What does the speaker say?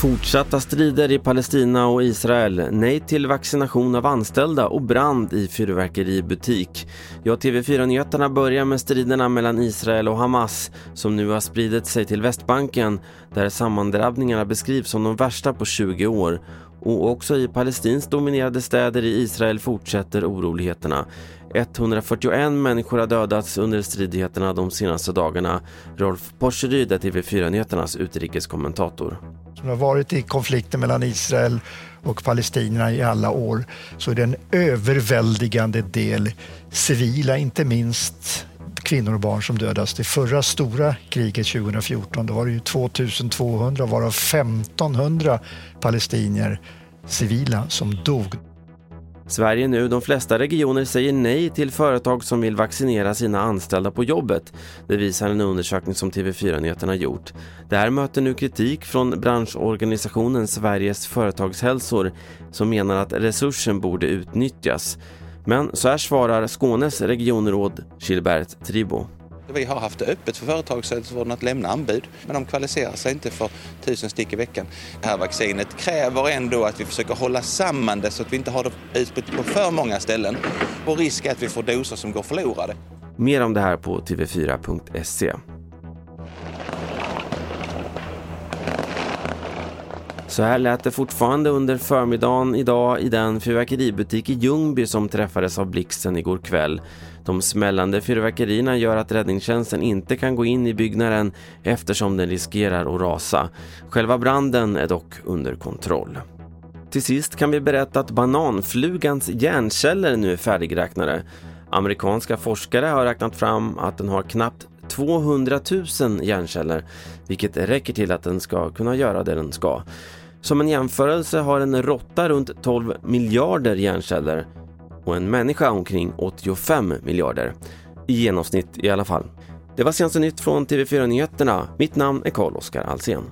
Fortsatta strider i Palestina och Israel, nej till vaccination av anställda och brand i fyrverkeributik. Ja, TV4-nyheterna börjar med striderna mellan Israel och Hamas som nu har spridit sig till Västbanken där sammandrabbningarna beskrivs som de värsta på 20 år. Och också i palestinskt dominerade städer i Israel fortsätter oroligheterna. 141 människor har dödats under stridigheterna de senaste dagarna. Rolf Porseryd är TV4-nyheternas utrikeskommentator som har varit i konflikten mellan Israel och palestinierna i alla år så är det en överväldigande del civila, inte minst kvinnor och barn som dödas. Det förra stora kriget 2014 då var det ju 2200 varav 1500 palestinier civila som dog. Sverige nu, de flesta regioner säger nej till företag som vill vaccinera sina anställda på jobbet. Det visar en undersökning som TV4-nyheterna gjort. Det här möter nu kritik från branschorganisationen Sveriges företagshälsor som menar att resursen borde utnyttjas. Men så här svarar Skånes regionråd Gilbert Tribo. Vi har haft det öppet för företagshälsovården att lämna anbud, men de kvalificerar sig inte för tusen stick i veckan. Det här vaccinet kräver ändå att vi försöker hålla samman det så att vi inte har det utspritt på för många ställen. Och risk är att vi får doser som går förlorade. Mer om det här på tv4.se. Så här lät det fortfarande under förmiddagen idag i den fyrverkeributik i Ljungby som träffades av blixten igår kväll. De smällande fyrverkerierna gör att räddningstjänsten inte kan gå in i byggnaden eftersom den riskerar att rasa. Själva branden är dock under kontroll. Till sist kan vi berätta att bananflugans hjärnceller nu är färdigräknade. Amerikanska forskare har räknat fram att den har knappt 200 000 hjärnceller, vilket räcker till att den ska kunna göra det den ska. Som en jämförelse har en råtta runt 12 miljarder hjärnceller och en människa omkring 85 miljarder. I genomsnitt i alla fall. Det var senaste nytt från TV4 Nyheterna. Mitt namn är Carl-Oskar Alsen.